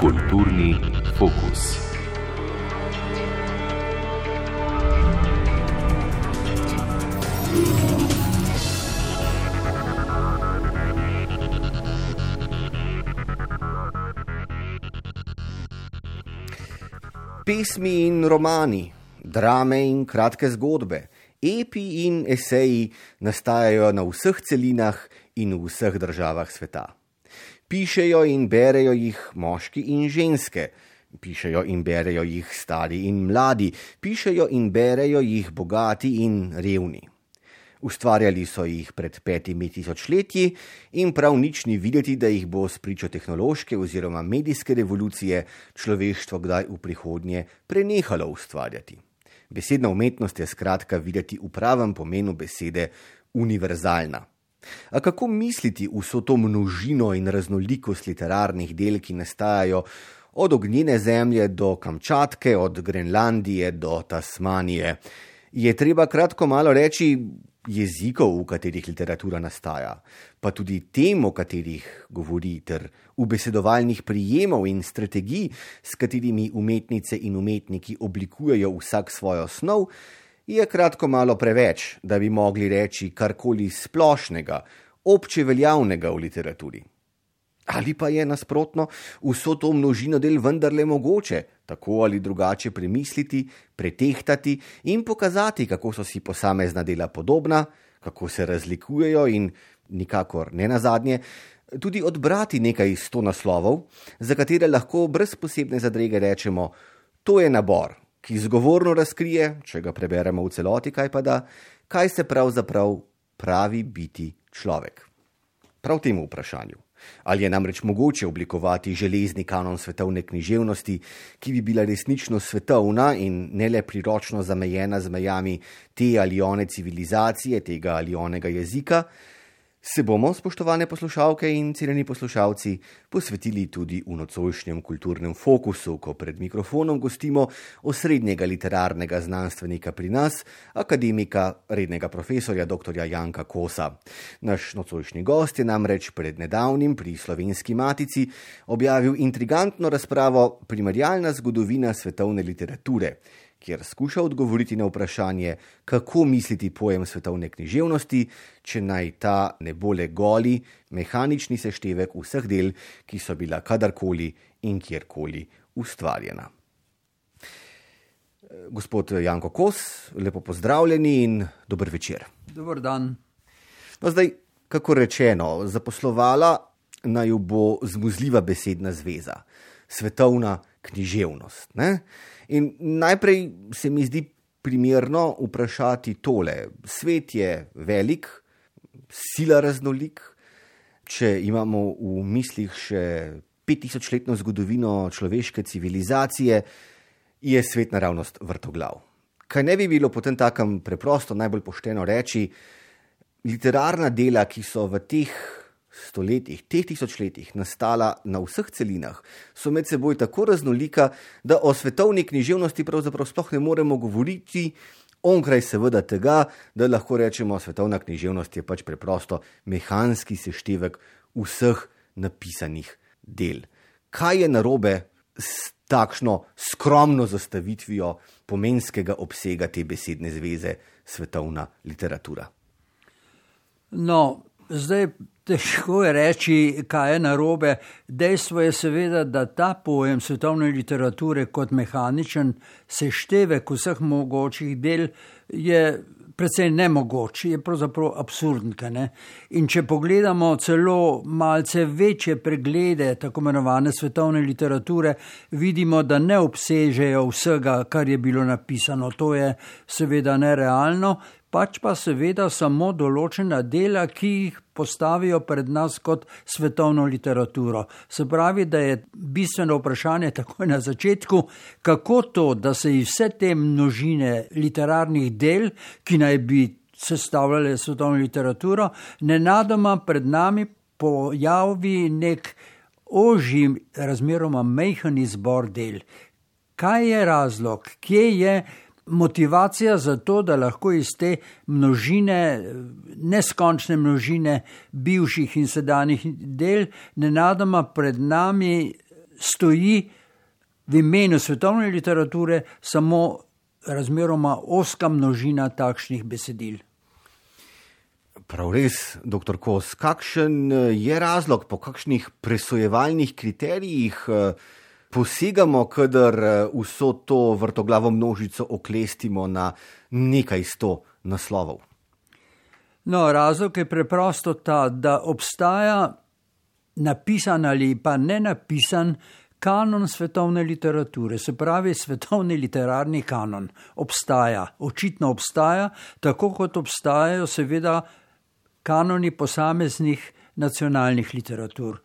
Kulturni fokus. Pesmi in romani, drame in kratke zgodbe, epi in eseji nastajajo na vseh celinah in v vseh državah sveta. Pišejo in berejo jih moški in ženske, pišejo in berejo jih stari in mladi, pišejo in berejo jih bogati in revni. Ustvarjali so jih pred petimi tisočletji in prav nič ni videti, da jih bo s pričo tehnološke oziroma medijske revolucije človeštvo kdaj v prihodnje prenehalo ustvarjati. Besedna umetnost je skratka videti v pravem pomenu besede univerzalna. A kako misliti vso to množino in raznolikost literarnih del, ki nastajajo od ognjene zemlje do Kamčatke, od Grenlandije do Tasmanije? Je treba kratko malo reči, jezikov, v katerih literatura nastaja, pa tudi tem, o katerih govori, ter ubesedovalnih prijemov in strategij, s katerimi umetnice in umetniki oblikujejo vsak svojo snov, je kratko malo preveč, da bi mogli reči karkoli splošnega, obče veljavnega v literaturi. Ali pa je nasprotno vso to množino del vendarle mogoče tako ali drugače premisliti, pretehtati in pokazati, kako so si posamezna dela podobna, kako se razlikujejo in nikakor ne nazadnje, tudi odbrati nekaj sto naslovov, za katere lahko brez posebne zadrege rečemo: To je nabor, ki zgovorno razkrije, če ga preberemo v celoti, kaj pa da, kaj se pravzaprav pravi biti človek. Prav temu vprašanju. Ali je namreč mogoče oblikovati železni kanon svetovne književnosti, ki bi bila resnično svetovna in ne le priročno zamejena z mejami te ali one civilizacije, tega ali onega jezika, Se bomo, spoštovane poslušalke in cenjeni poslušalci, posvetili tudi v nocojšnjem kulturnem fokusu, ko pred mikrofonom gostimo osrednjega literarnega znanstvenika pri nas, akademika, rednega profesorja dr. Janka Kosa. Naš nocojšnji gost je namreč pred nedavnim pri slovenski matici objavil intrigantno razpravo Primerjalna zgodovina svetovne literature kjer skuša odgovoriti na vprašanje, kako misliti pojem svetovne književnosti, če naj ta ne bo le goli, mehanični seštevek vseh del, ki so bila kadarkoli in kjerkoli ustvarjena. Gospod Janko Kos, lepo pozdravljeni in dober večer. Dobar dan. No, zdaj, kako rečeno, zaposlovala naj bo zmuzljiva besedna zveza, svetovna književnost. Ne? In najprej se mi zdi primerno vprašati tole. Svet je velik, sila raznolik. Če imamo v mislih še 5000-letno zgodovino človeške civilizacije, je svet naravnost vrtoglav. Kaj ne bi bilo potem takem preprosto, najbolj pošteno reči, literarna dela, ki so v teh stoletjih, teh tisočletjih nastala na vseh celinah, so med seboj tako raznolika, da o svetovni književnosti pravzaprav sploh ne moremo govoriti. Onkraj seveda tega, da lahko rečemo, svetovna književnost je pač preprosto mehanski seštevek vseh napisanih del. Kaj je narobe s takšno skromno zastavitvijo pomenskega obsega te besedne zveze svetovna literatura? No, zdaj Težko je reči, kaj je narobe. Dejstvo je seveda, da ta pojem svetovne literature kot mehaničen seštevek vseh mogočih del je precej nemogoč, je pravzaprav absurdn. In če pogledamo celo malce večje preglede tako imenovane svetovne literature, vidimo, da ne obsežejo vsega, kar je bilo napisano. To je seveda nerealno pač pa seveda samo določena dela, ki jih postavijo pred nas kot svetovno literaturo. Se pravi, da je bistveno vprašanje takoj na začetku, kako to, da se iz vse te množine literarnih del, ki naj bi sestavljale svetovno literaturo, nenadoma pred nami pojavi nek ožji, razmeroma mehen izbor del. Kaj je razlog, kje je motivacija za to, da lahko iz te množine neskončne množine bivših in sedanjih del, nenadoma pred nami stoji v imenu svetovne literature samo razmeroma oska množina takšnih besedil. Prav res, doktor Kos, kakšen je razlog, po kakšnih presojevalnih kriterijih eh, posegamo, kadar eh, vso to vrtoglavo množico oklestimo na nekaj sto naslovov? No, razlog je preprosto ta, da obstaja napisan ali pa ne napisan kanon svetovne literature, se pravi, svetovni literarni kanon obstaja, očitno obstaja, tako kot obstajajo, seveda, kanoni posameznih nacionalnih literatur.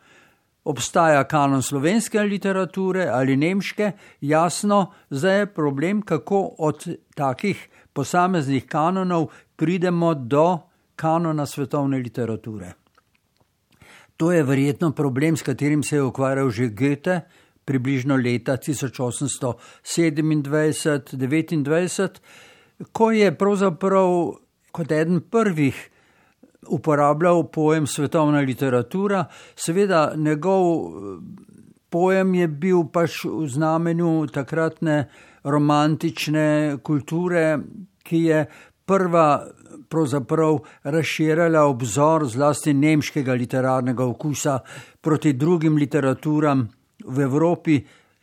Obstaja kanon slovenske literature ali nemške, jasno, zdaj je problem, kako od takih posameznih kanonov pridemo do kanona svetovne literature. To je verjetno problem, s katerim se je ukvarjal že Goethe, približno leta 1827-29, ko je pravzaprav kot eden prvih uporabljal pojem svetovna literatura. Seveda, njegov pojem je bil pač v znamenju takratne romantične kulture, ki je prva pravzaprav razširjala obzor zlasti nemškega literarnega okusa proti drugim literaturam v Evropi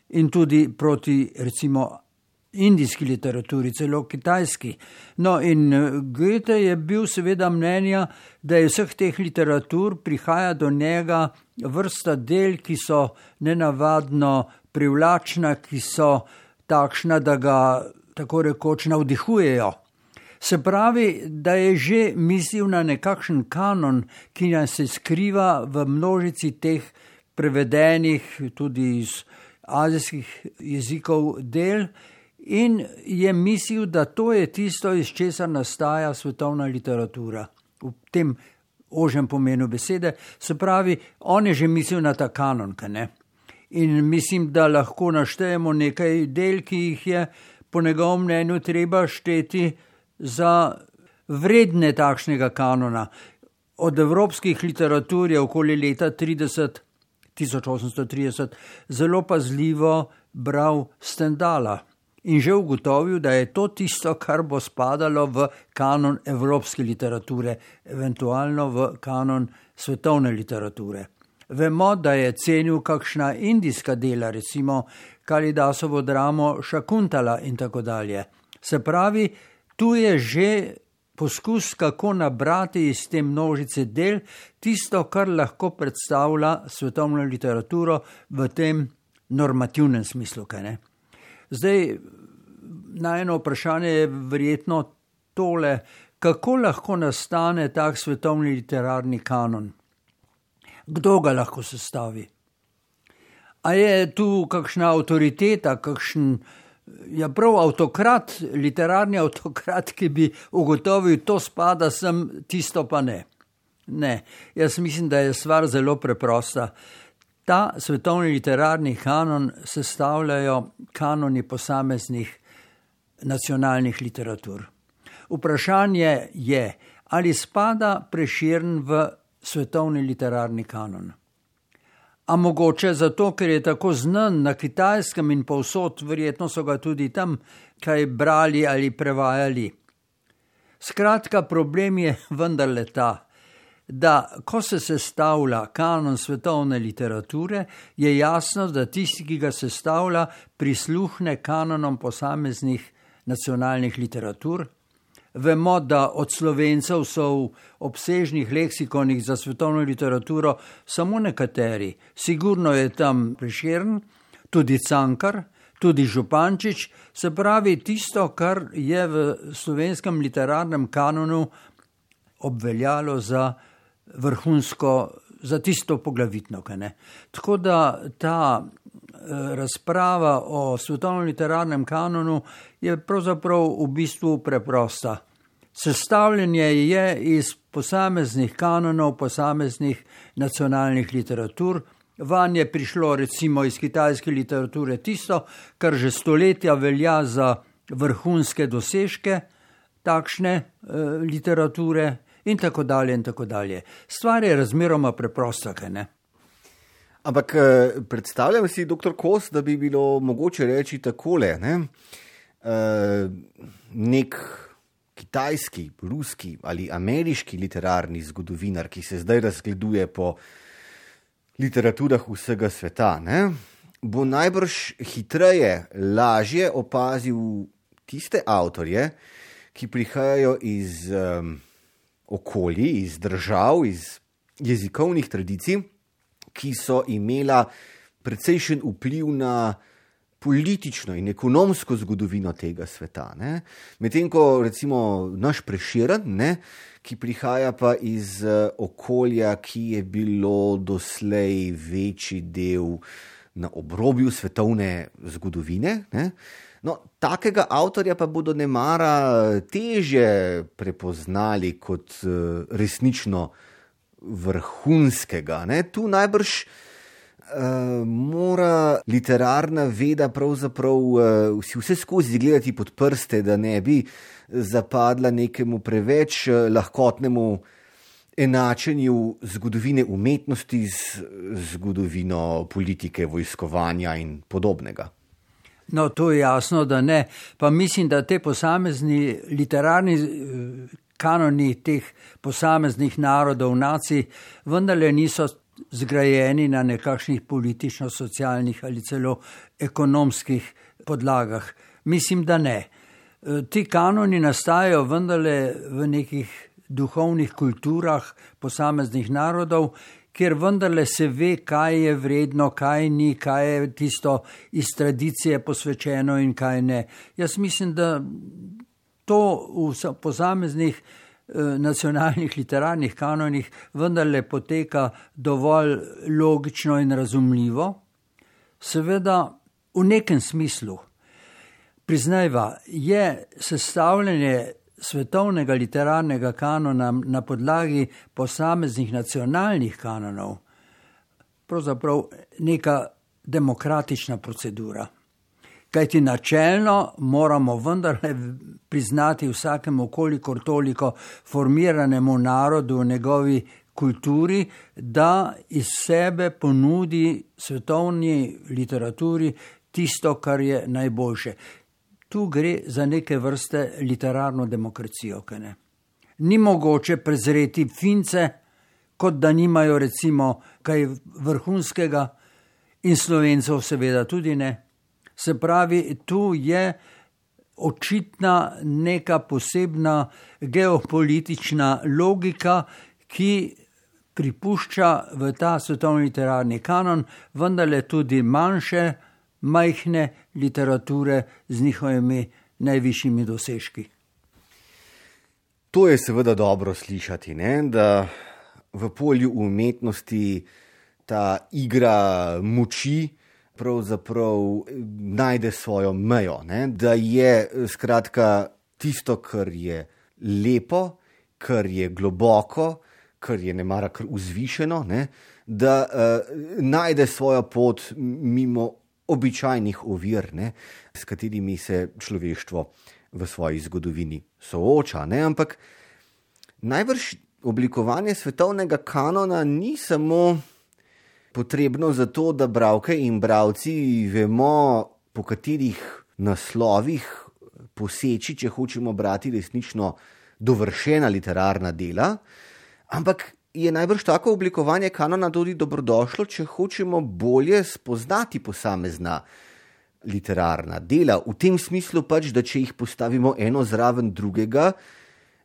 in tudi proti recimo indijski literaturi, celo kitajski. No, in eh, Goethe je bil seveda mnenja, da je vseh teh literatur prihaja do njega vrsta del, ki so nenavadno privlačna, ki so takšna, da ga tako rekoč navdihujejo. Se pravi, da je že mislil na nekakšen kanon, ki nas se skriva v množici teh prevedenih, tudi iz azijskih jezikov, del, in je mislil, da to je tisto, iz česar nastaja svetovna literatura. V tem ožjem pomenu besede, se pravi, on je že mislil na ta kanon. In mislim, da lahko naštejemo nekaj del, ki jih je po njegovem mnenju treba šteti za vredne takšnega kanona. Od evropskih literatur je okoli leta 30, 1830 zelo pazljivo bral Stendala in že ugotovil, da je to tisto, kar bo spadalo v kanon evropske literature, eventualno v kanon svetovne literature. Vemo, da je cenil kakšna indijska dela, recimo Kalidasovo dramo Šakuntala in tako dalje. Se pravi, tu je že poskus, kako nabrati iz te množice del tisto, kar lahko predstavlja svetovno literaturo v tem normativnem smislu. Zdaj, na eno vprašanje je verjetno tole, kako lahko nastane tak svetovni literarni kanon? Kdo ga lahko sestavi? A je tu kakšna avtoriteta, kakšen ja, prav avtokrat, literarni avtokrat, ki bi ugotovil, to spada sem, tisto pa ne. Ne, jaz mislim, da je stvar zelo preprosta. Ta svetovni literarni kanon sestavljajo kanoni posameznih nacionalnih literatur. Vprašanje je, ali spada preširn v svetovni literarni kanon. A mogoče zato, ker je tako znan na kitajskem in povsod, verjetno so ga tudi tam kaj brali ali prevajali. Skratka, problem je vendarle ta, da ko se sestavlja kanon svetovne literature, je jasno, da tisti, ki ga sestavlja, prisluhne kanonom posameznih nacionalnih literatur. Vemo, da od slovencev so v obsežnih leksikonih za svetovno literaturo samo nekateri. Sigurno je tam Preširn, tudi Cankar, tudi Župančič, se pravi tisto, kar je v slovenskem literarnem kanonu obveljalo za vrhunsko, za tisto poglavitno. Tako da ta Eh, razprava o svetovnem literarnem kanonu je pravzaprav v bistvu preprosta. Sestavljanje je iz posameznih kanonov, posameznih nacionalnih literatur. Van je prišlo recimo iz kitajske literature tisto, kar že stoletja velja za vrhunske dosežke takšne e, literature in tako dalje. In tako dalje. Stvar je razmeroma preprosta, kaj ne. Ampak eh, predstavljam si, doktor Kos, da bi bilo mogoče reči takole. Ne? Uh, nek kitajski, ruski ali ameriški literarni zgodovinar, ki se zdaj razgleduje po literaturah vsega sveta, ne? bo najbrž hitreje, lažje opazil tiste avtorje, ki prihajajo iz um, okolij, iz držav, iz jezikovnih tradicij, ki so imela precejšen vpliv na politično in ekonomsko zgodovino tega sveta. Medtem ko recimo naš preširen, ne, ki prihaja pa iz uh, okolja, ki je bilo doslej večji del na obrobju svetovne zgodovine. Ne, No, takega avtorja pa bodo ne mara teže prepoznali kot uh, resnično vrhunskega. Ne? Tu najbrž uh, mora literarna veda pravzaprav uh, vse skozi gledati pod prste, da ne bi zapadla nekemu preveč uh, lahkotnemu enačenju zgodovine umetnosti z zgodovino politike, vojskovanja in podobnega. No, to je jasno, da ne. Pa mislim, da te posamezni literarni kanoni teh posameznih narodov, nacij, vendarle niso zgrajeni na nekakšnih politično-socialnih ali celo ekonomskih podlagah. Mislim, da ne. E, ti kanoni nastajajo vendarle v nekih duhovnih kulturah posameznih narodov, kjer vendarle se ve, kaj je vredno, kaj ni, kaj je tisto iz tradicije posvečeno in kaj ne. Jaz mislim, da to v posameznih eh, nacionalnih literarnih kanonih vendarle poteka dovolj logično in razumljivo, seveda v nekem smislu. Priznajva, je sestavljanje svetovnega literarnega kanona na podlagi posameznih nacionalnih kanonov pravzaprav neka demokratična procedura. Kajti načelno moramo vendarle priznati vsakemu, kolikor toliko formiranemu narodu njegovi kulturi, da iz sebe ponudi svetovni literaturi tisto, kar je najboljše. Tu gre za neke vrste literarno demokracijo. Ni mogoče prezreti fince, kot da nimajo recimo kaj vrhunskega, in slovencev seveda tudi ne. Se pravi, tu je očitna neka posebna geopolitična logika, ki pripušča v ta svetovni literarni kanon vendarle tudi manjše, majhne literature z njihovimi najvišjimi dosežki. To je seveda dobro slišati, ne? da v polju umetnosti ta igra moči pravzaprav najde svojo mejo. Ne? Da je skratka tisto, kar je lepo, kar je globoko, kar je ne mara kar vzvišeno, ne? da uh, najde svojo pot mimo običajnih ovir, ne? s katerimi se človeštvo v svoji zgodovini sooča. Ne? Ampak najbrž oblikovanje svetovnega kanona ni samo potrebno za to, da bralke in bralci vemo, po katerih naslovih poseči, če hočemo brati resnično dovršena literarna dela, ampak je najbrž tako oblikovanje kanona tudi dobrodošlo, če hočemo bolje spoznati posamezna literarna dela. V tem smislu pač, da če jih postavimo eno zraven drugega,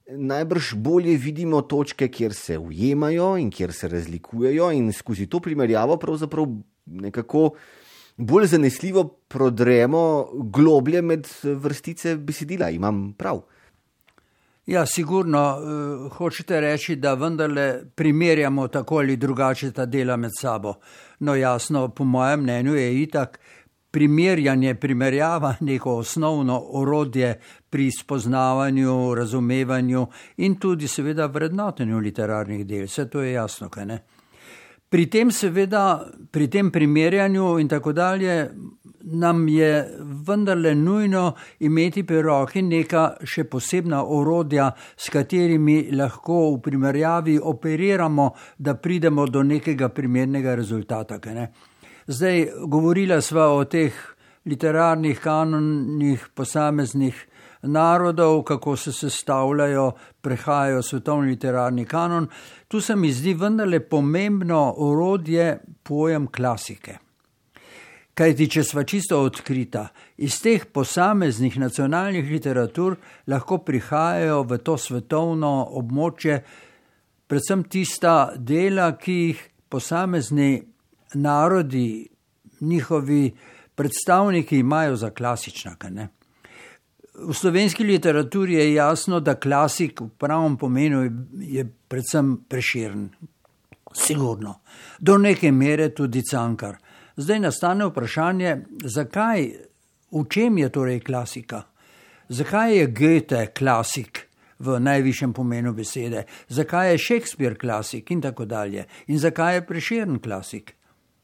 najbrž bolje vidimo točke, kjer se ujemajo in kjer se razlikujejo, in skozi to primerjavo pravzaprav nekako bolj zanesljivo prodremo globlje med vrstice besedila. Imam prav. Ja, sigurno uh, hočete reči, da vendarle primerjamo tako ali drugače ta dela med sabo. No, jasno, po mojem mnenju je itak, primerjanje, primerjava neko osnovno orodje pri spoznavanju, razumevanju in tudi seveda vrednotenju literarnih del. Vse to je jasno, kaj ne. Pri tem, seveda, pri tem primerjanju in tako dalje, nam je vendarle nujno imeti pri roki neka še posebna orodja, s katerimi lahko v primerjavi operiramo, da pridemo do nekega primernega rezultata. Ne? Zdaj, govorila sva o teh literarnih kanonih posameznih narodov, kako se sestavljajo, prehajajo svetovni literarni kanon. Tu se mi zdi vendarle pomembno orodje pojem klasike. Kaj ti, če sva čisto odkrita, iz teh posameznih nacionalnih literatur lahko prihajajo v to svetovno območje, predvsem tista dela, ki jih posamezni narodi, njihovi predstavniki imajo za klasična. Ne? V slovenski literaturi je jasno, da klasik v pravem pomenu je predvsem preširen. Sigurno. Do neke mere tudi cankar. Zdaj nastane vprašanje, zakaj, v čem je torej klasika? Zakaj je Goethe klasik v najvišjem pomenu besede, zakaj je Shakespeare klasik in tako dalje, in zakaj je preširen klasik?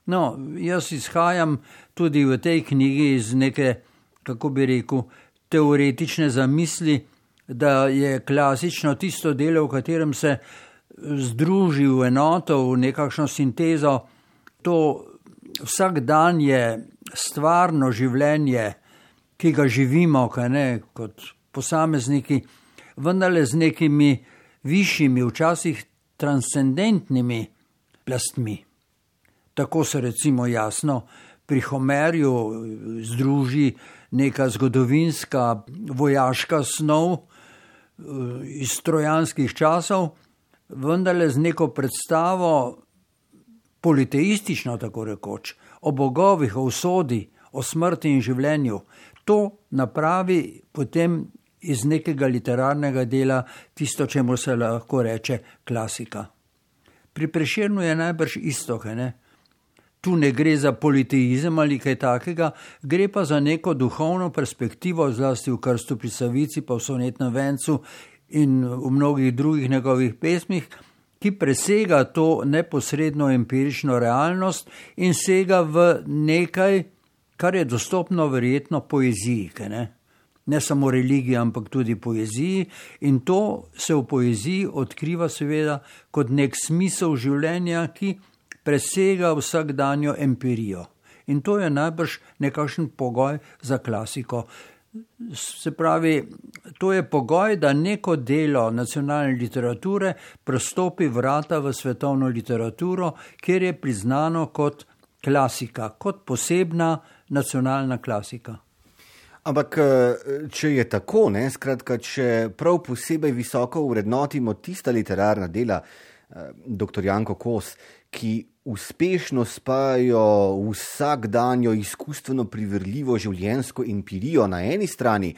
No, jaz izhajam tudi v tej knjigi iz neke, kako bi rekel, teoretične zamisli, da je klasično tisto delo, v katerem se združi v enoto, v nekakšno sintezo, to vsak dan je stvarno življenje, ki ga živimo, ne, kot posamezniki, vendarle z nekimi višjimi, včasih transcendentnimi plastmi. Tako se recimo jasno pri Homerju združi neka zgodovinska vojaška snov eh, iz trojanskih časov, vendarle z neko predstavo politeistično, tako rekoč, o bogovih, o usodi, o smrti in življenju, to napravi potem iz nekega literarnega dela tisto, čemu se lahko reče klasika. Pri preširnu je najbrž isto, ne? Tu ne gre za politeizem ali kaj takega, gre pa za neko duhovno perspektivo, zlasti v krstu pri Savici, pa v sonetnem vencu in v mnogih drugih njegovih pesmih, ki presega to neposredno empirično realnost in sega v nekaj, kar je dostopno verjetno poeziji. Ne? ne samo religiji, ampak tudi poeziji, in to se v poeziji odkriva, seveda, kot nek smisel življenja, ki presega vsakdanjo empirijo. In to je najbrž nekakšen pogoj za klasiko. Se pravi, to je pogoj, da neko delo nacionalne literature prostopi vrata v svetovno literaturo, kjer je priznano kot klasika, kot posebna nacionalna klasika. Ampak, eh, če je tako, ne, skratka, če prav posebej visoko urednotimo tista literarna dela, eh, dr. Janko Kos, ki uspešno spajajo vsakdanjo izkustveno privrljivo življenjsko empirijo na eni strani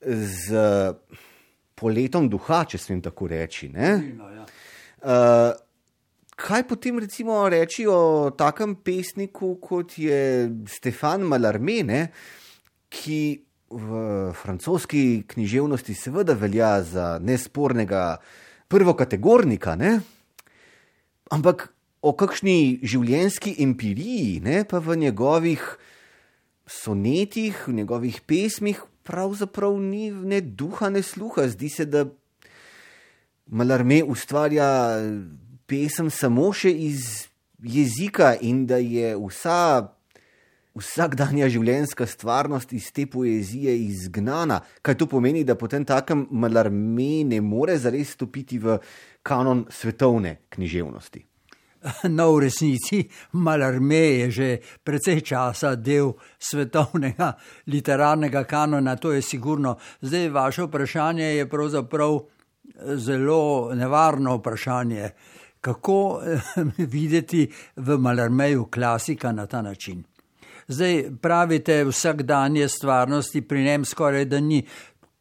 z poletom duha, če smem tako reči. Uh, kaj potem recimo reči o takem pesniku, kot je Stefan Malarmene, ki v francoski književnosti seveda velja za nespornega prvokategornika, ne? ampak o kakšni življenjski empiriji, ne, pa v njegovih sonetih, v njegovih pesmih, pravzaprav ni ne duha, ne sluha. Zdi se, da Malarme ustvarja pesem samo še iz jezika in da je vsa. Vsakdanja življenjska stvarnost iz te poezije izgnana, kaj to pomeni, da potem takem malarme ne more zares stopiti v kanon svetovne književnosti. No, v resnici Malarme je že precej časa del svetovnega literarnega kanona, to je sigurno. Zdaj, vaše vprašanje je pravzaprav eh, zelo nevarno vprašanje. Kako eh, videti v Malarmeju klasika na ta način? Zdaj pravite, vsakdanje stvarnosti pri njem skoraj da ni.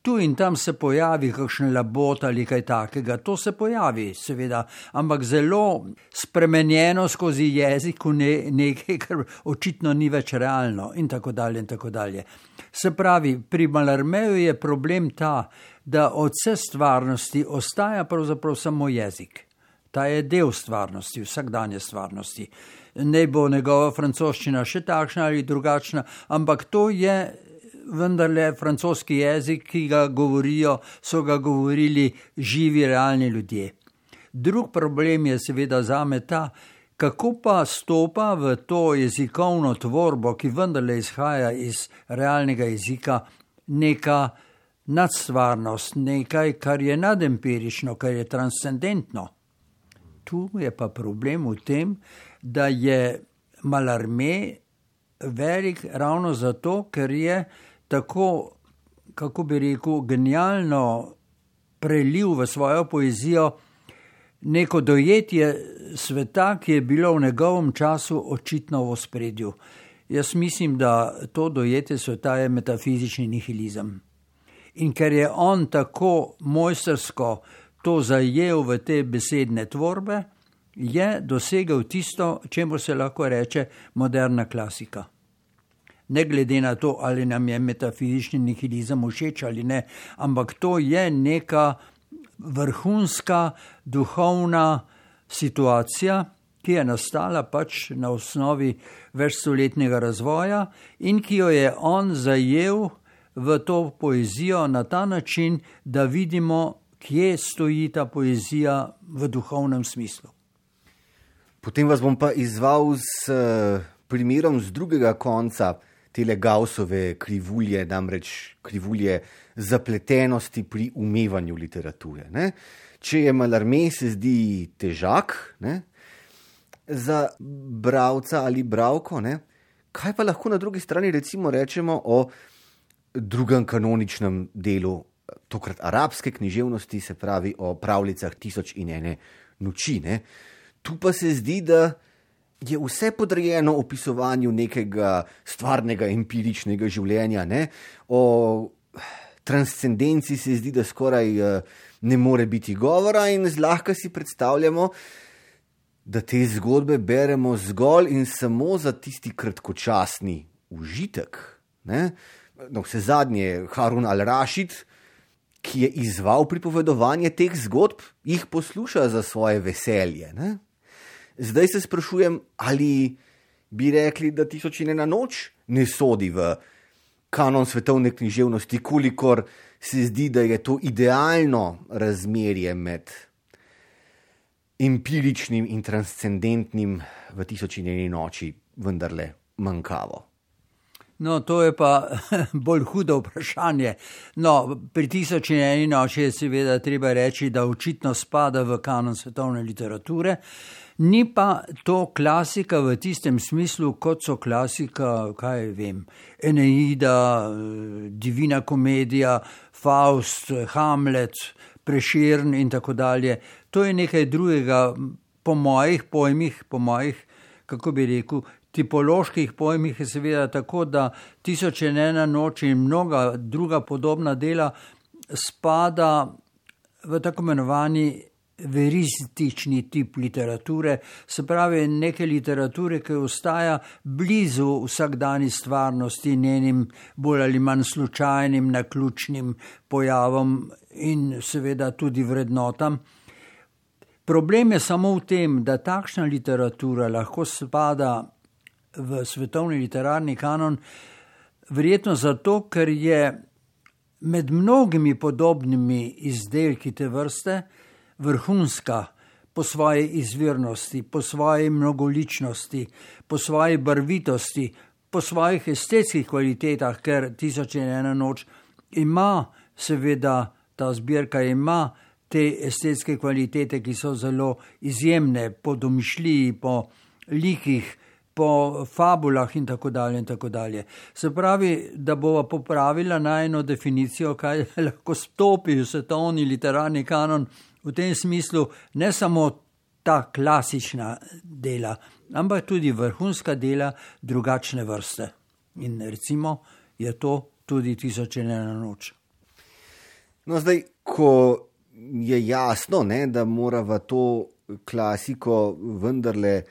Tu in tam se pojavi kakšen labot ali kaj takega, to se pojavi, seveda, ampak zelo spremenjeno skozi jezik, ne, nekaj, kar očitno ni več realno, in tako dalje. In tako dalje. Se pravi, pri Malarmeju je problem ta, da od vse stvarnosti ostaja pravzaprav samo jezik. Ta je del stvarnosti, vsakdanje stvarnosti. Ne bo njegova francoščina še takšna ali drugačna, ampak to je vendarle francoski jezik, ki ga govorijo, so ga govorili živi, realni ljudje. Drug problem je seveda za me ta, kako pa stopa v to jezikovno tvorbo, ki vendarle izhaja iz realnega jezika, neka nadstvarnost, nekaj, kar je nadempirično, kar je transcendentno. Tu je pa problem v tem, da je malarme velik ravno zato, ker je tako, kako bi rekel, genialno prelil v svojo poezijo neko dojetje sveta, ki je bilo v njegovem času očitno v spredju. Jaz mislim, da to dojetje sveta je metafizični nihilizem. In ker je on tako mojstersko to zajel v te besedne tvorbe, je dosegel tisto, čemu se lahko reče moderna klasika. Ne glede na to, ali nam je metafizični nihilizem všeč ali ne, ampak to je neka vrhunska duhovna situacija, ki je nastala pač na osnovi večstoletnega razvoja in ki jo je on zajel v to poezijo na ta način, da vidimo, kje stoji ta poezija v duhovnem smislu. Potem vas bom pa izval s primerom z drugega konca tele Gaussove krivulje, namreč krivulje zapletenosti pri umevanju literature. Ne? Če je malarme, se zdi težak ne? za bralca ali bralko, ne? kaj pa lahko na drugi strani recimo rečemo o drugem kanoničnem delu, tokrat arabske književnosti, se pravi o pravljicah tisoč in ene noči. Ne? Tu pa se zdi, da je vse podrejeno opisovanju nekega stvarnega, empiričnega življenja. Ne? O transcendenci se zdi, da skoraj eh, ne more biti govora, in zlahka si predstavljamo, da te zgodbe beremo zgolj in samo za tisti kratkočasni užitek. Ne? no, vse zadnje, Harun al-Rashid, ki je izval pripovedovanje teh zgodb, jih posluša za svoje veselje. Ne? Zdaj se sprašujem, ali bi rekli, da tisoč in ena noč ne sodi v kanon svetovne književnosti, kolikor se zdi, da je to idealno razmerje med empiričnim in transcendentnim v tisoč in eni noči, vendarle manjkavo. No, to je pa bolj hudo vprašanje. No, pri tisoč in eni noči je seveda treba reči, da očitno spada v kanon svetovne literature. Ni pa to klasika v tistem smislu, kot so klasika, kaj vem, Eneida, Divina komedija, Faust, Hamlet, Preširn in tako dalje. To je nekaj drugega, po mojih pojmih, po mojih, kako bi rekel, tipoloških pojmih je seveda tako, da tisoč in ena noč in mnoga druga podobna dela spada v tako imenovani veristični tip literature, se pravi neke literature, ki ostaja blizu vsakdani stvarnosti, njenim bolj ali manj slučajnim, naključnim pojavom in seveda tudi vrednotam. Problem je samo v tem, da takšna literatura lahko spada v svetovni literarni kanon, verjetno zato, ker je med mnogimi podobnimi izdelki te vrste vrhunska po svoji izvirnosti, po svoji mnogoličnosti, po svoji barvitosti, po svojih estetskih kvalitetah, ker tisoč in ena noč ima, seveda, ta zbirka ima te estetske kvalitete, ki so zelo izjemne po domišljiji, po likih, po fabulah in tako dalje. In tako dalje. Se pravi, da bova popravila najno definicijo, kaj lahko stopi v svetovni literarni kanon, v tem smislu ne samo ta klasična dela, ampak tudi vrhunska dela drugačne vrste. In recimo je to tudi tisoč in ena noč. No, zdaj, ko je jasno, ne, da moramo to klasiko vendarle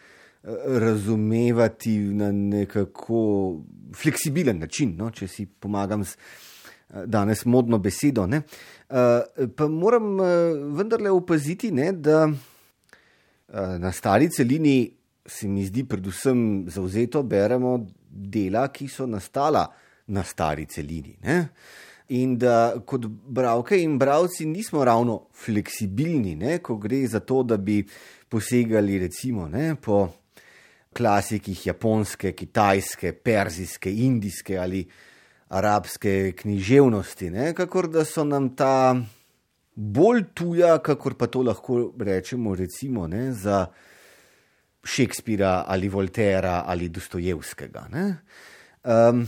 razumevati na nekako fleksibilen način, no, če si pomagam z danes modno besedo. Ne. Pa moram vendarle opaziti, ne, da Eh, na stari celini se mi zdi, predvsem zauzeto beremo dela, ki so nastala na stari celini. Ne? In da kot bralke in bralci nismo ravno fleksibilni, ne? ko gre za to, da bi posegali recimo ne? po klasikih japonske, kitajske, perzijske, indijske ali arabske književnosti, ne? kakor da so nam ta bolj tuja, kakor pa to lahko rečemo recimo, ne? za Šekspira ali Voltera ali Dostojevskega. Um,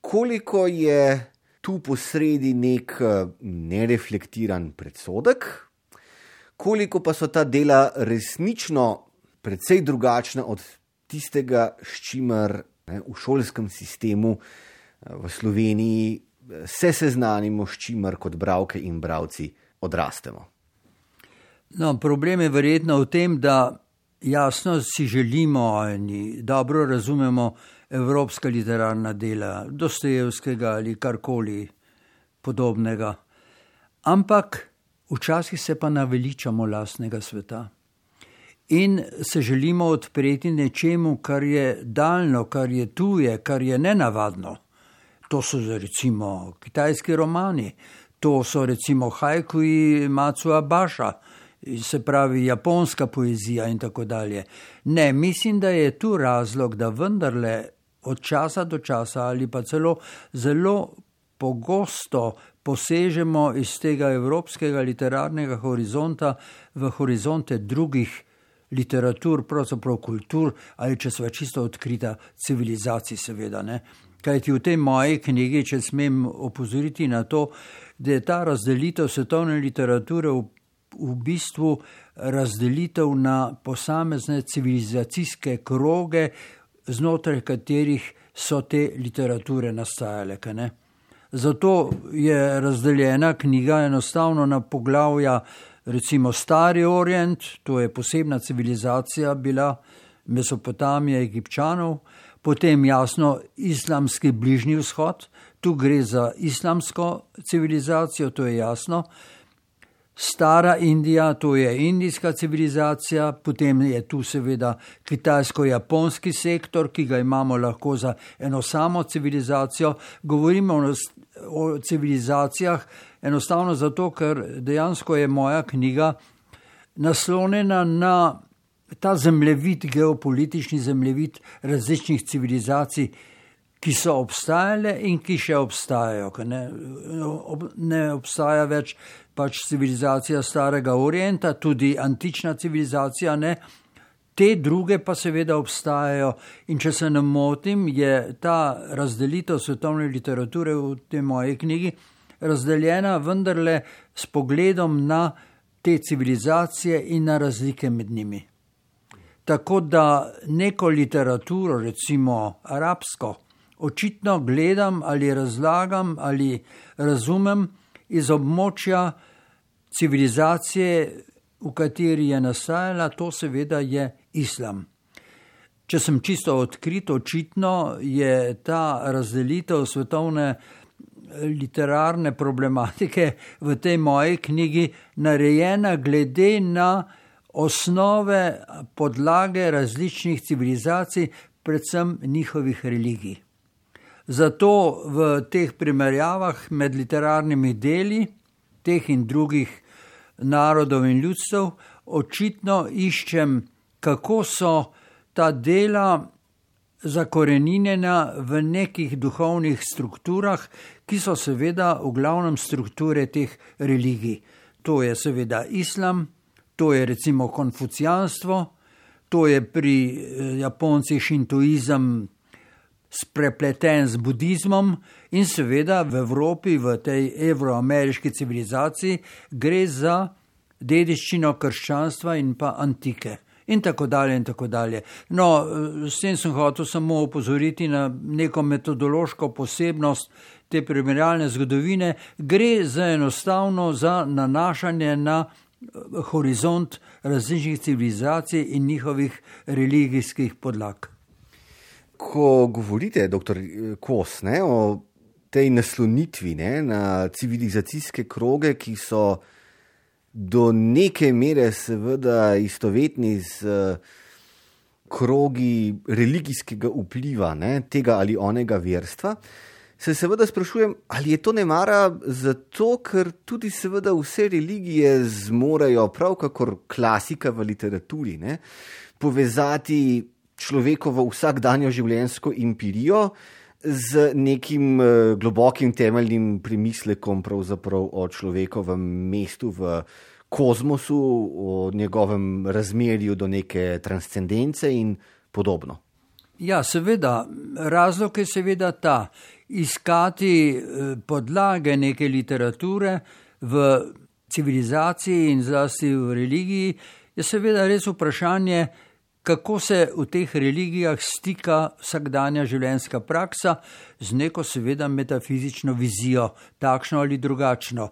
koliko je tu posredi nek nereflektiran predsodek, koliko pa so ta dela resnično precej drugačna od tistega, s čimer ne, v šolskem sistemu eh, v Sloveniji se seznanimo, s čimer kot bralke in bralci odrastemo. No, problem je verjetno v tem, da jasno si želimo in dobro razumemo evropska literarna dela, Dostojevskega ali karkoli podobnega. Ampak včasih se pa naveličamo lastnega sveta in se želimo odpreti nečemu, kar je daljno, kar je tuje, kar je nenavadno. To so recimo kitajski romani, to so recimo hajkuji Matsua Baša, se pravi japonska poezija in tako dalje. Ne, mislim, da je tu razlog, da vendarle od časa do časa ali pa celo zelo pogosto posežemo iz tega evropskega literarnega horizonta v horizonte drugih literatur, pravzaprav kultur, ali če smo čisto odkrita, civilizacij, seveda. Ne? Kaj ti v tej moji knjigi, če smem opozoriti na to, da je ta razdelitev svetovne literature v, v bistvu razdelitev na posamezne civilizacijske kroge, znotraj katerih so te literature nastajale. Zato je razdeljena knjiga enostavno na poglavja, recimo Stari Orient, to je posebna civilizacija bila Mesopotamije, Egipčanov, potem jasno islamski bližnji vzhod, tu gre za islamsko civilizacijo, to je jasno. Stara Indija, to je indijska civilizacija, potem je tu seveda kitajsko-japonski sektor, ki ga imamo lahko za eno samo civilizacijo. Govorimo o, civilizacijah, enostavno zato, ker dejansko je moja knjiga naslonjena na ta zemljevid, geopolitični zemljevid različnih civilizacij, ki so obstajale in ki še obstajajo. Ne, ne obstaja več pač civilizacija Starega Orienta, tudi antična civilizacija. Ne, Te druge pa seveda obstajajo, in če se ne motim, je ta razdelitev svetovne literature v tej moji knjigi razdeljena vendarle s pogledom na te civilizacije in na razlike med njimi. Tako da neko literaturo, recimo arabsko, očitno gledam ali razlagam ali razumem iz območja civilizacije, v kateri je nastajala, to seveda je islam. Če sem čisto odkrit, očitno je ta razdelitev svetovne literarne problematike v tej moji knjigi narejena glede na osnove, podlage različnih civilizacij, predvsem njihovih religij. Zato v teh primerjavah med literarnimi deli teh in drugih narodov in ljudstev očitno iščem, kako so ta dela zakorenjena v nekih duhovnih strukturah, ki so seveda v glavnem strukture teh religij. To je seveda islam, to je recimo konfucijanstvo, to je pri eh, Japoncih šintoizem sprepleten z budizmom in seveda v Evropi, v tej evroameriški civilizaciji, gre za dediščino krščanstva in pa antike in tako dalje. In tako dalje. No, s tem sem hotel samo upozoriti na neko metodološko posebnost te primerjalne zgodovine, gre za enostavno za nanašanje na eh, horizont različnih civilizacij in njihovih religijskih podlag. Ko govorite, doktor Kos, ne, o tej naslonitvi ne, na civilizacijske kroge, ki so do neke mere seveda istovetni z uh, krogi religijskega vpliva, ne, tega ali onega verstva. Se seveda sprašujem, ali je to ne mara zato, ker tudi seveda vse religije zmorejo, prav kakor klasika v literaturi, ne, povezati človekovo vsakdanjo življenjsko empirijo z nekim uh, globokim temeljnim premislekom o človekovem mestu v kozmosu, o njegovem razmerju do neke transcendence in podobno. Ja, seveda, razlog je seveda ta, iskati eh, podlage neke literature v civilizaciji in zlasti v religiji, je seveda res vprašanje, kako se v teh religijah stika vsakdanja življenjska praksa z neko seveda metafizično vizijo, takšno ali drugačno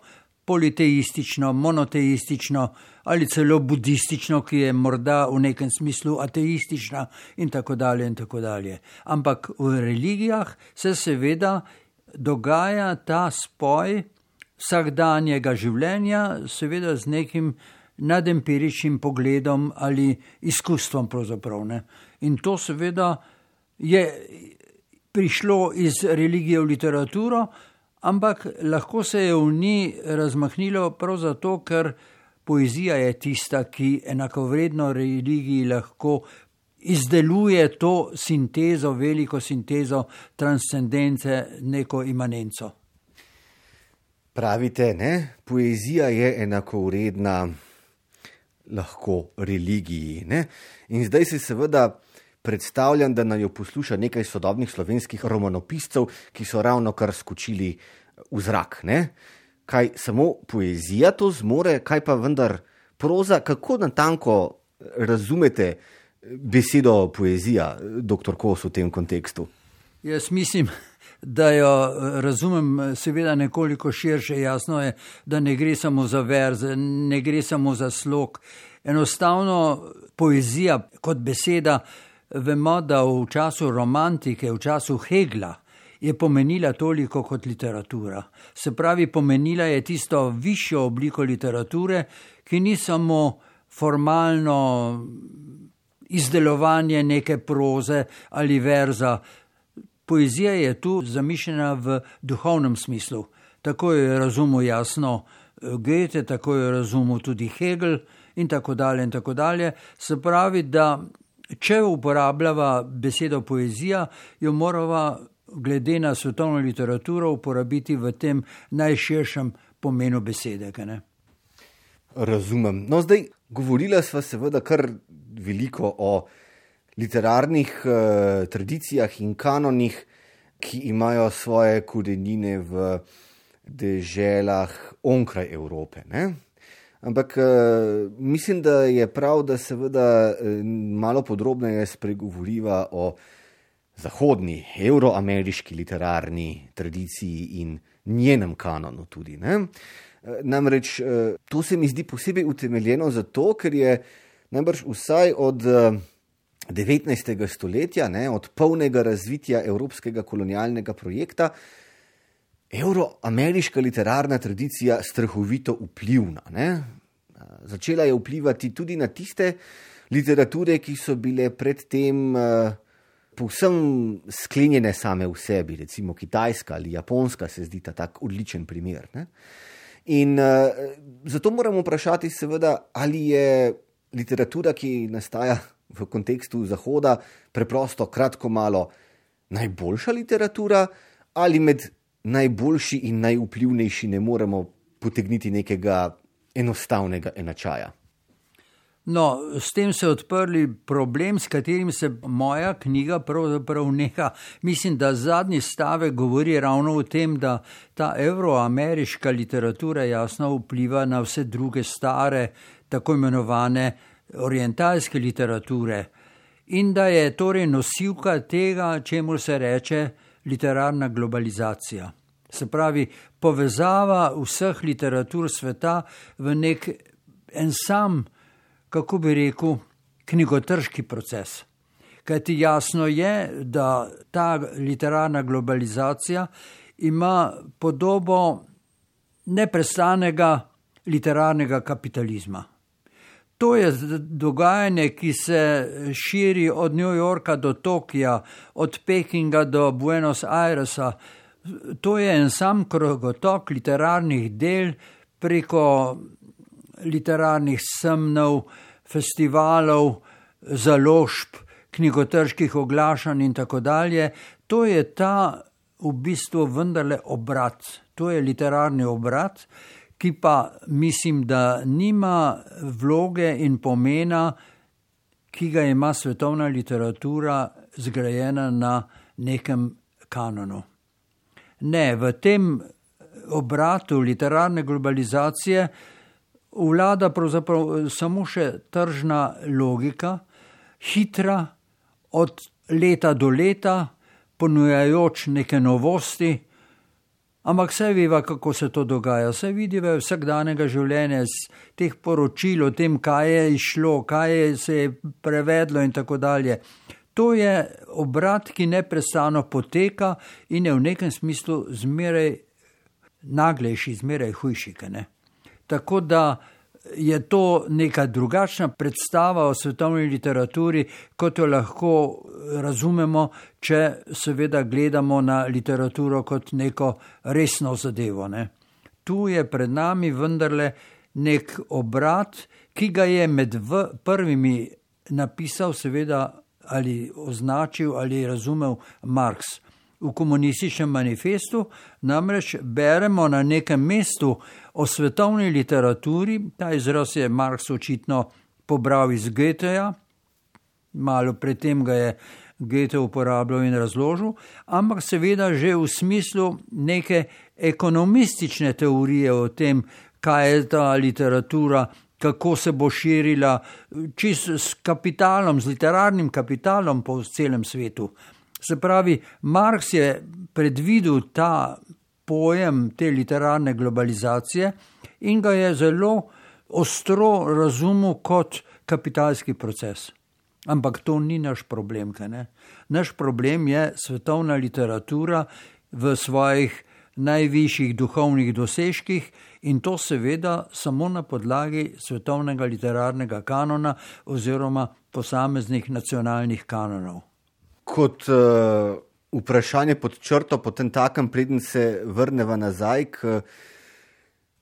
politeistično, monoteistično ali celo budistično, ki je morda v nekem smislu ateistična in tako dalje. In tako dalje. Ampak v religijah se seveda dogaja ta spoj vsakdanjega življenja, seveda z nekim nadempiričnim pogledom ali izkustvom. In to seveda je prišlo iz religije v literaturo, ampak lahko se je v njej razmahnilo prav zato, ker poezija je tista, ki enakovredno religiji lahko izdeluje to sintezo, veliko sintezo transcendence, neko imanenco. Pravite, ne? poezija je enakovredna lahko religiji. Ne? In zdaj se seveda predstavljam, da naj jo posluša nekaj sodobnih slovenskih romanopiscev, ki so ravno kar skočili v zrak. Ne? Kaj samo poezija to zmore, kaj pa vendar proza, kako na tanko razumete besedo poezija, doktor Kos v tem kontekstu? Jaz mislim, da jo razumem seveda nekoliko širše. Jasno je, da ne gre samo za verze, ne gre samo za slog. Enostavno poezija kot beseda Vemo, da v času romantike, v času Hegla, je pomenila toliko kot literatura. Se pravi, pomenila je tisto višjo obliko literature, ki ni samo formalno izdelovanje neke proze ali verza. Poezija je tu zamišljena v duhovnem smislu. Tako jo je razumel jasno Goethe, tako jo je razumel tudi Hegel in tako dalje. In tako dalje. Se pravi, da če uporabljava besedo poezija, jo moramo, glede na svetovno literaturo, uporabiti v tem najširšem pomenu besede. Razumem. No, zdaj govorila sva seveda kar veliko o literarnih eh, tradicijah in kanonih, ki imajo svoje korenine v deželah onkraj Evrope. Ne? Ampak uh, mislim, da je prav, da se seveda uh, malo podrobneje spregovoriva o zahodni, euroameriški literarni tradiciji in njenem kanonu. Tudi, uh, namreč uh, to se mi zdi posebej utemeljeno zato, ker je najbrž vsaj od. Uh, 19. stoletja, ne, od polnega razvitja evropskega kolonialnega projekta, Euroameriška literarna tradicija strahovito vplivna. Ne? Začela je vplivati tudi na tiste literature, ki so bile predtem uh, povsem sklenjene same v sebi, recimo Kitajska ali Japonska, se zdi ta tak odličen primer. Ne? In uh, zato moramo vprašati, seveda, ali je literatura, ki nastaja v kontekstu Zahoda, preprosto kratko malo najboljša literatura ali med najboljši in najvplivnejši ne moremo potegniti nekega enostavnega enačaja. No, s tem se je odprli problem, s katerim se moja knjiga pravzaprav neha. Mislim, da zadnji stavek govori ravno o tem, da ta evroameriška literatura jasno vpliva na vse druge stare, tako imenovane orientalske literature in da je torej nosilka tega, čemu se reče literarna globalizacija. Se pravi, povezava vseh literatur sveta v nek en sam, kako bi rekel, knjigotrški proces. Kaj ti jasno je, da ta literarna globalizacija ima podobo neprestanega literarnega kapitalizma. To je dogajanje, ki se širi od New Yorka do Tokija, od Pekinga do Buenos Airesa. To je en sam krogotok literarnih del preko literarnih semnov, festivalov, založb, knjigotrških oglašanj in tako dalje. To je ta v bistvu vendarle obrat, to je literarni obrat, ki pa mislim, da nima vloge in pomena, ki ga ima svetovna literatura zgrajena na nekem kanonu. Ne, v tem obratu literarne globalizacije vlada pravzaprav samo še tržna logika, hitra, od leta do leta, ponujajoč neke novosti, ampak vse veva, kako se to dogaja, vse vidiva vsakdanjega življenja, iz teh poročil o tem, kaj je išlo, kaj je se je prevedlo in tako dalje. To je obrat, ki neprestano poteka in je v nekem smislu zmeraj naglejši, zmeraj hujši. Tako da je to neka drugačna predstava o svetovni literaturi, kot jo lahko razumemo, če seveda gledamo na literaturo kot neko resno zadevo. Ne. Tu je pred nami vendarle nek obrat, ki ga je med prvimi napisal, seveda ali označil ali razumel Marx v komunističnem manifestu, namreč beremo na nekem mestu o svetovni literaturi, ta izraz je Marx očitno pobral iz Goetheja, malo predtem ga je Goethe uporabljal in razložil, ampak seveda že v smislu neke ekonomistične teorije o tem, kaj je ta literatura. Kako se bo širila, čisto s kapitalom, z literarnim kapitalom po celem svetu. Se pravi, Marx je predvidel ta pojem te literarne globalizacije in ga je zelo ostro razumel kot kapitalski proces. Ampak to ni naš problem. Naš problem je svetovna literatura v svojih najvišjih duhovnih dosežkih in to seveda samo na podlagi svetovnega literarnega kanona oziroma posameznih nacionalnih kanonov kot uh, vprašanje pod črto, potem takem, preden se vrnemo nazaj k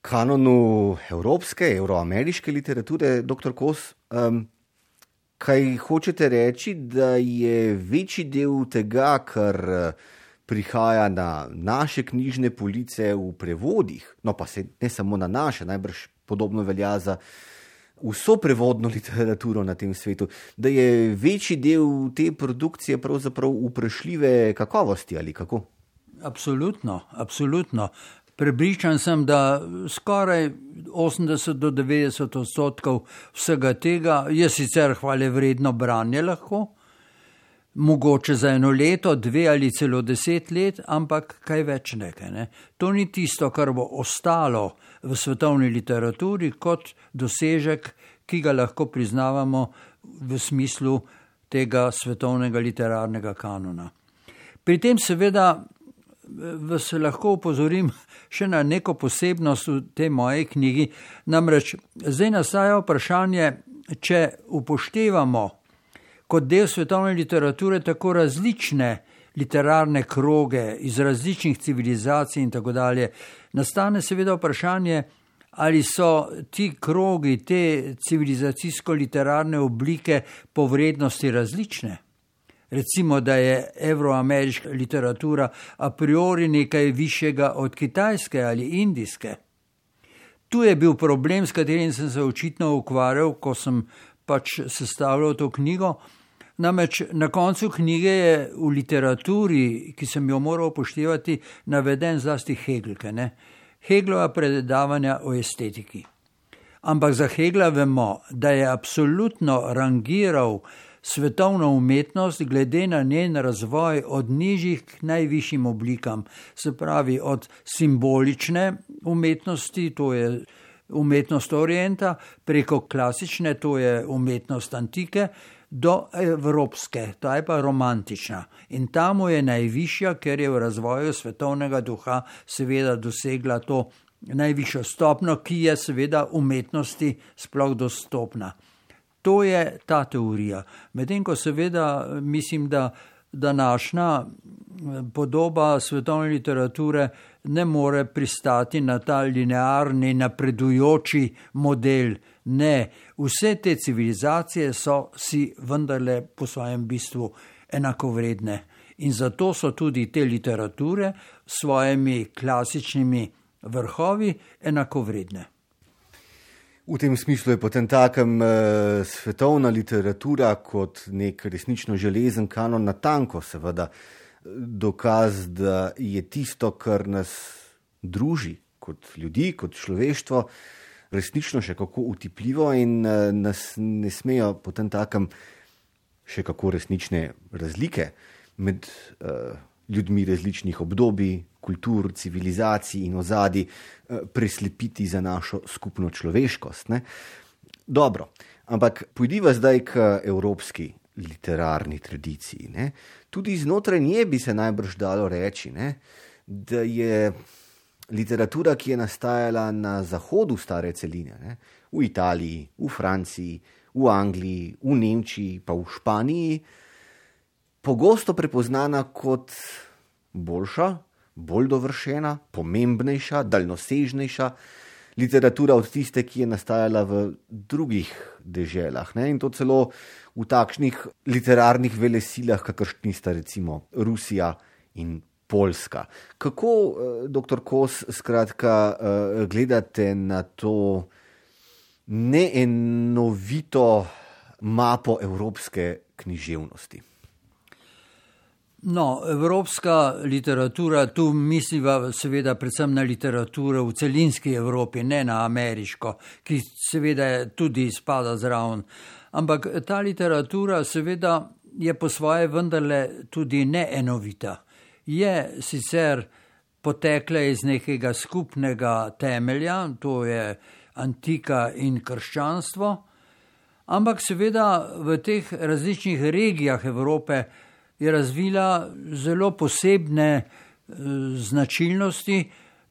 kanonu evropske, euroameriške literature, dr. Kos. Um, kaj hočete reči, da je večji del tega, kar prihaja na naše knjižne police v prevodih, no pa se ne samo na naše, najbrž podobno velja za vso prevodno literaturo na tem svetu, da je večji del te produkcije pravzaprav vprašljive kakovosti ali kako? Absolutno, absolutno. Prepričan sem, da skoraj 80 do 90 odstotkov vsega tega je sicer hvale vredno branje lahko, mogoče za eno leto, dve ali celo deset let, ampak kaj več nekaj. Ne? To ni tisto, kar bo ostalo v svetovni literaturi kot dosežek, ki ga lahko priznavamo v smislu tega svetovnega literarnega kanona. Pri tem seveda vas lahko upozorim še na neko posebnost v tej moji knjigi. Namreč zdaj nastaja vprašanje, če upoštevamo kot del svetovne literature tako različne literarne kroge iz različnih civilizacij in tako dalje, nastane seveda vprašanje, ali so ti krogi, te civilizacijsko-literarne oblike po vrednosti različne. Recimo, da je evroameriška literatura a priori nekaj višjega od kitajske ali indijske. Tu je bil problem, s katerim sem se očitno ukvarjal, ko sem pač sestavljal to knjigo. Namreč na koncu knjige je v literaturi, ki sem jo moral upoštevati, naveden zlasti Hegelke, ne? Heglova predavanja o estetiki. Ampak za Hegla vemo, da je absolutno rangiral svetovno umetnost glede na njen razvoj od nižjih k najvišjim oblikam, se pravi od simbolične umetnosti, to je umetnost orienta, preko klasične, to je umetnost antike, do evropske, ta je pa romantična. In tam je najvišja, ker je v razvoju svetovnega duha seveda dosegla to najvišjo stopno, ki je seveda umetnosti sploh dostopna. To je ta teorija. Medtem ko seveda mislim, da današnja podoba svetovne literature ne more pristati na ta linearni, napredujoči model. Ne, vse te civilizacije so si vendarle po svojem bistvu enakovredne. In zato so tudi te literature s svojimi klasičnimi vrhovi enakovredne. V tem smislu je potem takem eh, svetovna literatura kot nek resnično železen kanon na tanko, seveda dokaz, da je tisto, kar nas druži kot ljudi, kot človeštvo, resnično še kako utipljivo in eh, nas ne smejo potem takem še kako resnične razlike med eh, ljudmi različnih obdobij, kultur, civilizacij in ozadij eh, preslepiti za našo skupno človeškost. Ne? Dobro, ampak pojdiva zdaj k evropski literarni tradiciji. Ne? Tudi znotraj nje bi se najbrž dalo reči, ne? da je literatura, ki je nastajala na zahodu stare celine, ne? v Italiji, v Franciji, v Angliji, v Nemčiji, pa v Španiji, pogosto prepoznana kot boljša, bolj dovršena, pomembnejša, daljnosežnejša literatura od tiste, ki je nastajala v drugih deželah. Ne? In to celo v takšnih literarnih velesilah, kakršni sta recimo Rusija in Poljska. Kako, eh, doktor Kos, skratka, eh, gledate na to neenovito mapo evropske književnosti? No, evropska literatura, tu misliva seveda predvsem na literaturo v celinski Evropi, ne na ameriško, ki seveda tudi spada zraven. Ampak ta literatura seveda je po svoje vendarle tudi neenovita. Je sicer potekla iz nekega skupnega temelja, to je antika in krščanstvo, ampak seveda v teh različnih regijah Evrope je razvila zelo posebne eh, značilnosti,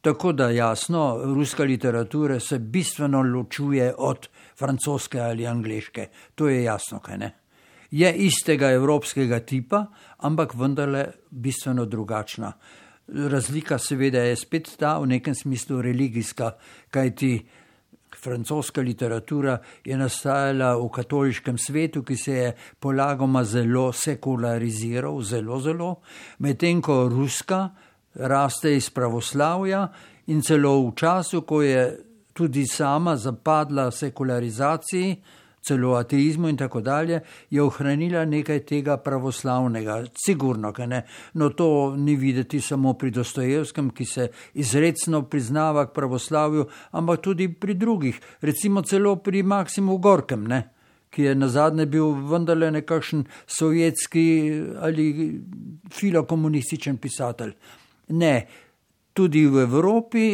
tako da jasno, ruska literatura se bistveno ločuje od francoske ali angliške. To je jasno, kaj ne. Je istega evropskega tipa, ampak vendarle bistveno drugačna. Razlika seveda je spet ta v nekem smislu religijska, kajti francoska literatura je nastajala v katoliškem svetu, ki se je polagoma zelo sekulariziral, zelo, zelo, medtem ko ruska raste iz pravoslavja in celo v času, ko je tudi sama zapadla sekularizaciji, celo ateizmu in tako dalje, je ohranila nekaj tega pravoslavnega, sigurno, kaj ne. No, to ni videti samo pri Dostojevskem, ki se izredno priznava k pravoslavju, ampak tudi pri drugih, recimo celo pri Maksimu Gorkem, ne ki je na zadnje bil vendarle nekakšen sovjetski ali filokomunističen pisatelj. Ne, tudi v Evropi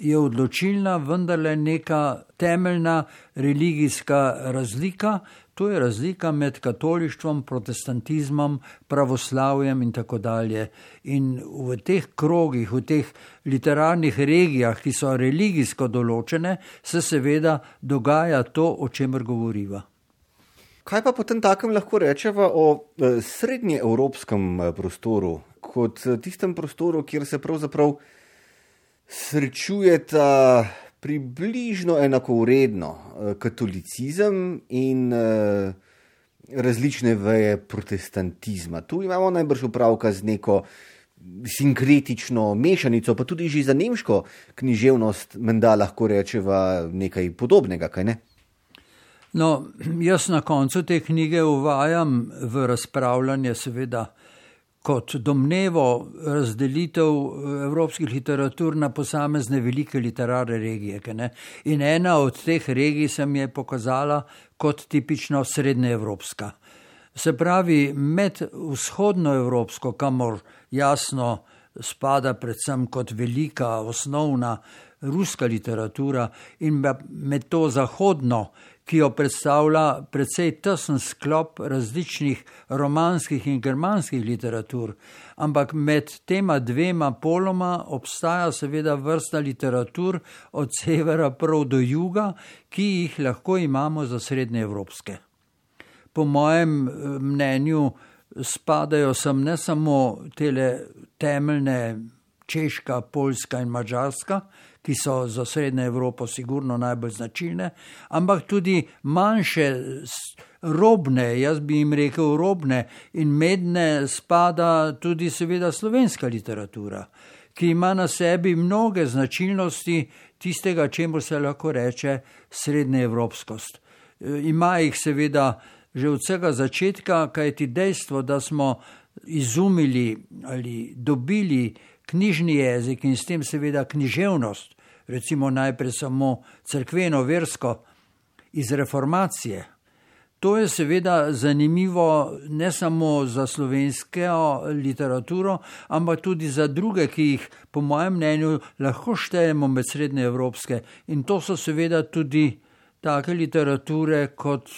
je odločilna vendarle neka temeljna religijska razlika, to je razlika med katolištvom, protestantizmom, pravoslavjem in tako dalje. In v teh krogih, v teh literarnih regijah, ki so religijsko določene, se seveda dogaja to, o čemer govoriva. Kaj pa potem takem lahko rečemo o eh, srednjeevropskem eh, prostoru, kot eh, tistem prostoru, kjer se pravzaprav srečujeta približno enakovredno eh, katolicizem in eh, različne veje protestantizma. Tu imamo najbrž upravka z neko sinkretično mešanico, pa tudi že za nemško književnost, menda lahko rečeva nekaj podobnega, kaj ne? No, jaz na koncu te knjige uvajam v razpravljanje, seveda, kot domnevo razdelitev eh, evropskih literatur na posamezne velike literarne regije. In ena od teh regij se mi je pokazala kot tipično srednjeevropska. Se pravi, med vzhodnoevropsko, kamor jasno spada predvsem kot velika, osnovna ruska literatura in med to zahodno, ki jo predstavlja precej tesen sklop različnih romanskih in germanskih literatur. Ampak med tema dvema poloma obstaja seveda vrsta literatur od severa prav do juga, ki jih lahko imamo za srednje evropske. Po mojem eh, mnenju spadajo sem ne samo tele temeljne Češka, Poljska in Mačarska, ki so za Srednjo Evropo sigurno najbolj značilne, ampak tudi manjše, robne, jaz bi jim rekel robne in medne spada tudi seveda slovenska literatura, ki ima na sebi mnoge značilnosti tistega, čemu se lahko reče srednja evropskost. E, ima jih seveda že od vsega začetka, kajti dejstvo, da smo izumili ali dobili knjižni jezik in s tem seveda književnost, recimo najprej samo crkveno, versko, iz reformacije. To je seveda zanimivo ne samo za slovensko literaturo, ampak tudi za druge, ki jih, po mojem mnenju, lahko štejemo med srednje evropske. In to so seveda tudi take literature, kot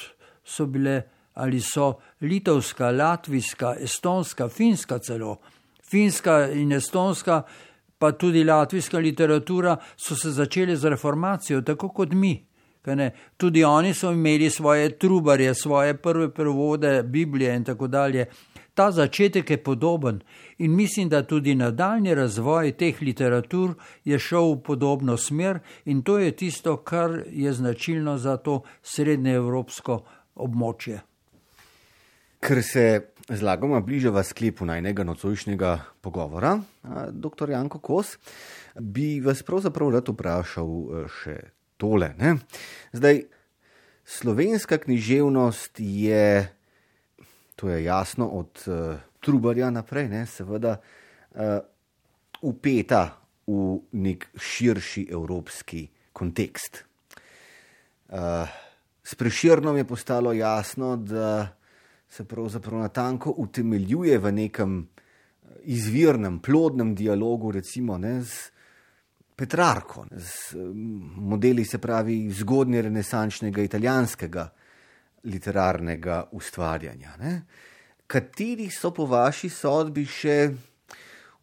so bile ali so litovska, latvijska, estonska, finska celo finska in estonska, pa tudi latvijska literatura so se začeli z reformacijo, tako kot mi. Tudi oni so imeli svoje trubarje, svoje prve prevode Biblije in tako dalje. Ta začetek je podoben in mislim, da tudi nadaljni razvoj teh literatur je šel v podobno smer in to je tisto, kar je značilno za to srednjeevropsko območje. Ker se zlagoma bližava sklepu najnega nocojšnjega pogovora, dr. Janko Kos, bi vas pravzaprav rad vprašal e, še tole. Ne? Zdaj, slovenska književnost je, to je jasno, od uh, Trubarja naprej, ne, seveda, uh, upeta v nek širši evropski kontekst. Uh, s preširnom je postalo jasno, da se pravzaprav na tanko utemeljuje v nekem eh, izvirnem, plodnem dialogu, recimo ne, z Petrarko, ne, z modeli, se pravi, zgodnje renesančnega italijanskega literarnega ustvarjanja. Ne. Kateri so po vaši sodbi še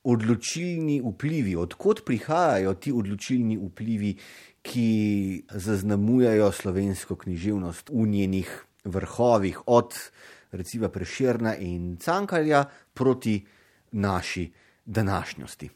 odločilni vplivi, odkot prihajajo ti odločilni vplivi, ki zaznamujajo slovensko književnost v njenih vrhovih, od recimo Preširna in Cankarja proti naši današnjosti.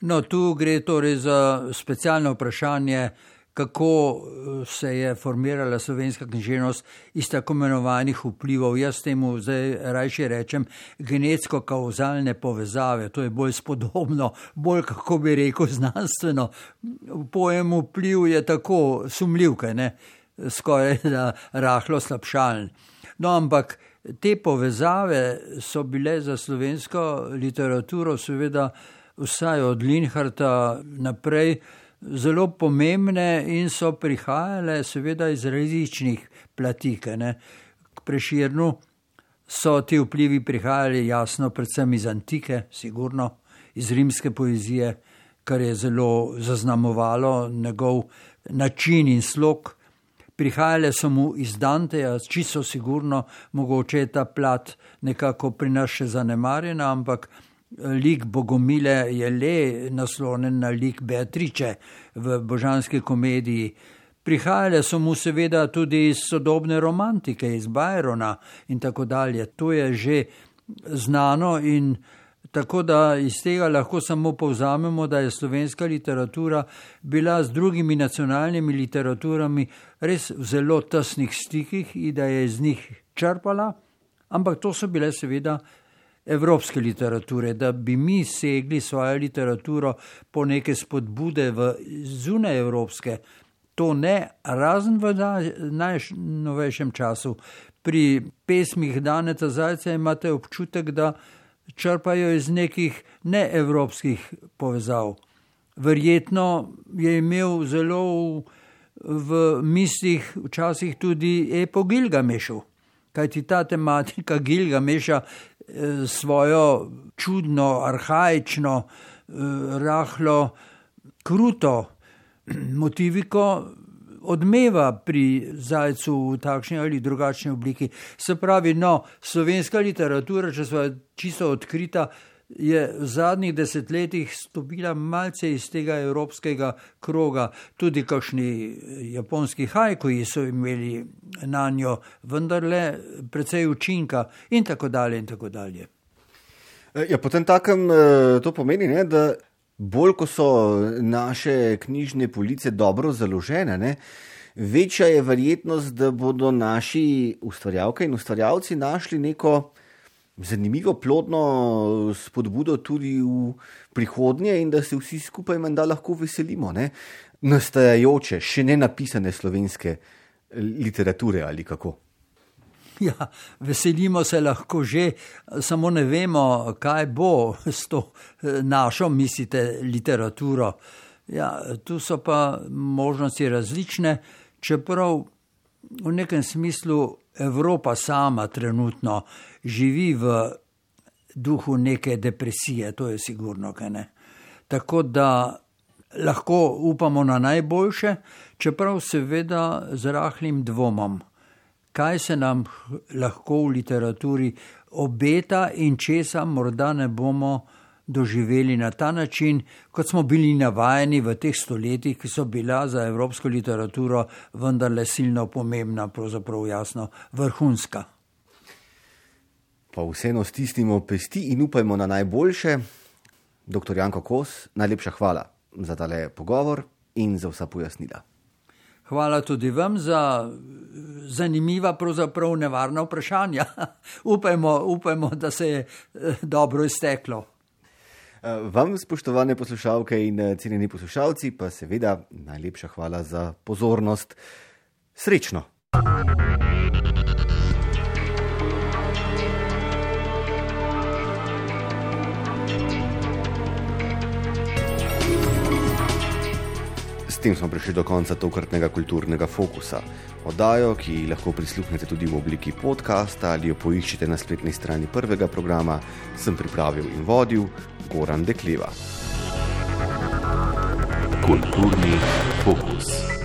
No, tu gre torej za specialno vprašanje, kako eh, se je formirala slovenska književnost iz tako imenovanih vplivov. Jaz temu zdaj rajši rečem genetsko-kauzalne povezave. To je bolj spodobno, bolj kako bi rekel znanstveno. Pojem vpliv je tako sumljiv, ne? skoraj da rahlo slabšalen. No, ampak te povezave so bile za slovensko literaturo, seveda, vsaj od Linharta naprej, zelo pomembne in so prihajale, seveda, iz različnih platik. Ne. K preširnu so ti vplivi prihajali, jasno, predvsem iz antike, sigurno iz rimske poezije, kar je zelo zaznamovalo njegov način in slog prihajale so mu iz Danteja, čisto sigurno, mogoče je ta plat nekako pri nas še zanemarjena, ampak eh, lik Bogomile je le naslonjen na lik Beatrice v božanski komediji. Prihajale so mu seveda tudi iz sodobne romantike, iz Byrona in tako dalje. To je že znano in Tako da iz tega lahko samo povzamemo, da je slovenska literatura bila z drugimi nacionalnimi literaturami res v zelo tesnih stikih in da je iz njih črpala, ampak to so bile seveda evropske literature, da bi mi segli svojo literaturo po neke spodbude v zunaj evropske. To ne, razen v najnovejšem času. Pri pesmih Daneta Zajca imate občutek, da črpajo iz nekih neevropskih povezav. Verjetno je imel zelo v, mislih včasih tudi epo Gilgamešu, kajti ta tematika Gilgameša eh, svojo čudno, arhajično, eh, rahlo kruto motiviko odmeva pri zajcu v takšni ali drugačni obliki. Se pravi, no, slovenska literatura, če smo čisto odkrita, je v zadnjih desetletjih stopila malce iz tega evropskega kroga, tudi kakšni japonski hajkoji so imeli na njo, vendarle precej učinka in tako dalje in tako dalje. Ja, potem takem eh, to pomeni, ne, da bolj ko so naše knjižne police dobro založene, ne, večja je verjetnost, da bodo naši ustvarjalke in ustvarjalci našli neko zanimivo, plodno spodbudo tudi v prihodnje in da se vsi skupaj menda lahko veselimo ne, nastajajoče, še ne napisane slovenske literature ali kako. Ja, veselimo se lahko že, samo ne vemo, kaj bo s to eh, našo, mislite, literaturo. Ja, tu so pa možnosti različne, čeprav v nekem smislu Evropa sama trenutno živi v duhu neke depresije, to je sigurno, kaj ne. Tako da lahko upamo na najboljše, čeprav seveda z rahlim dvomom kaj se nam lahko v literaturi obeta in česa morda ne bomo doživeli na ta način, kot smo bili navajeni v teh stoletjih, ki so bila za evropsko literaturo vendarle silno pomembna, pravzaprav jasno vrhunska. Pa vseeno stisnimo pesti in upajmo na najboljše. Doktor Janko Kos, najlepša hvala za tale pogovor in za vsa pojasnila. Hvala tudi vam za zanimiva, pravzaprav nevarna vprašanja. upajmo, upajmo, da se je eh, dobro izteklo. Eh, vam, spoštovane poslušalke in eh, cenjeni poslušalci, pa seveda najlepša hvala za pozornost. Srečno! Tem smo prišli do konca tokratnega kulturnega fokusa. Oddajo, ki lahko prisluhnete tudi v obliki podcasta ali jo poiščete na spletni strani prvega programa, sem pripravil in vodil Goran Dekleva. Kulturni fokus.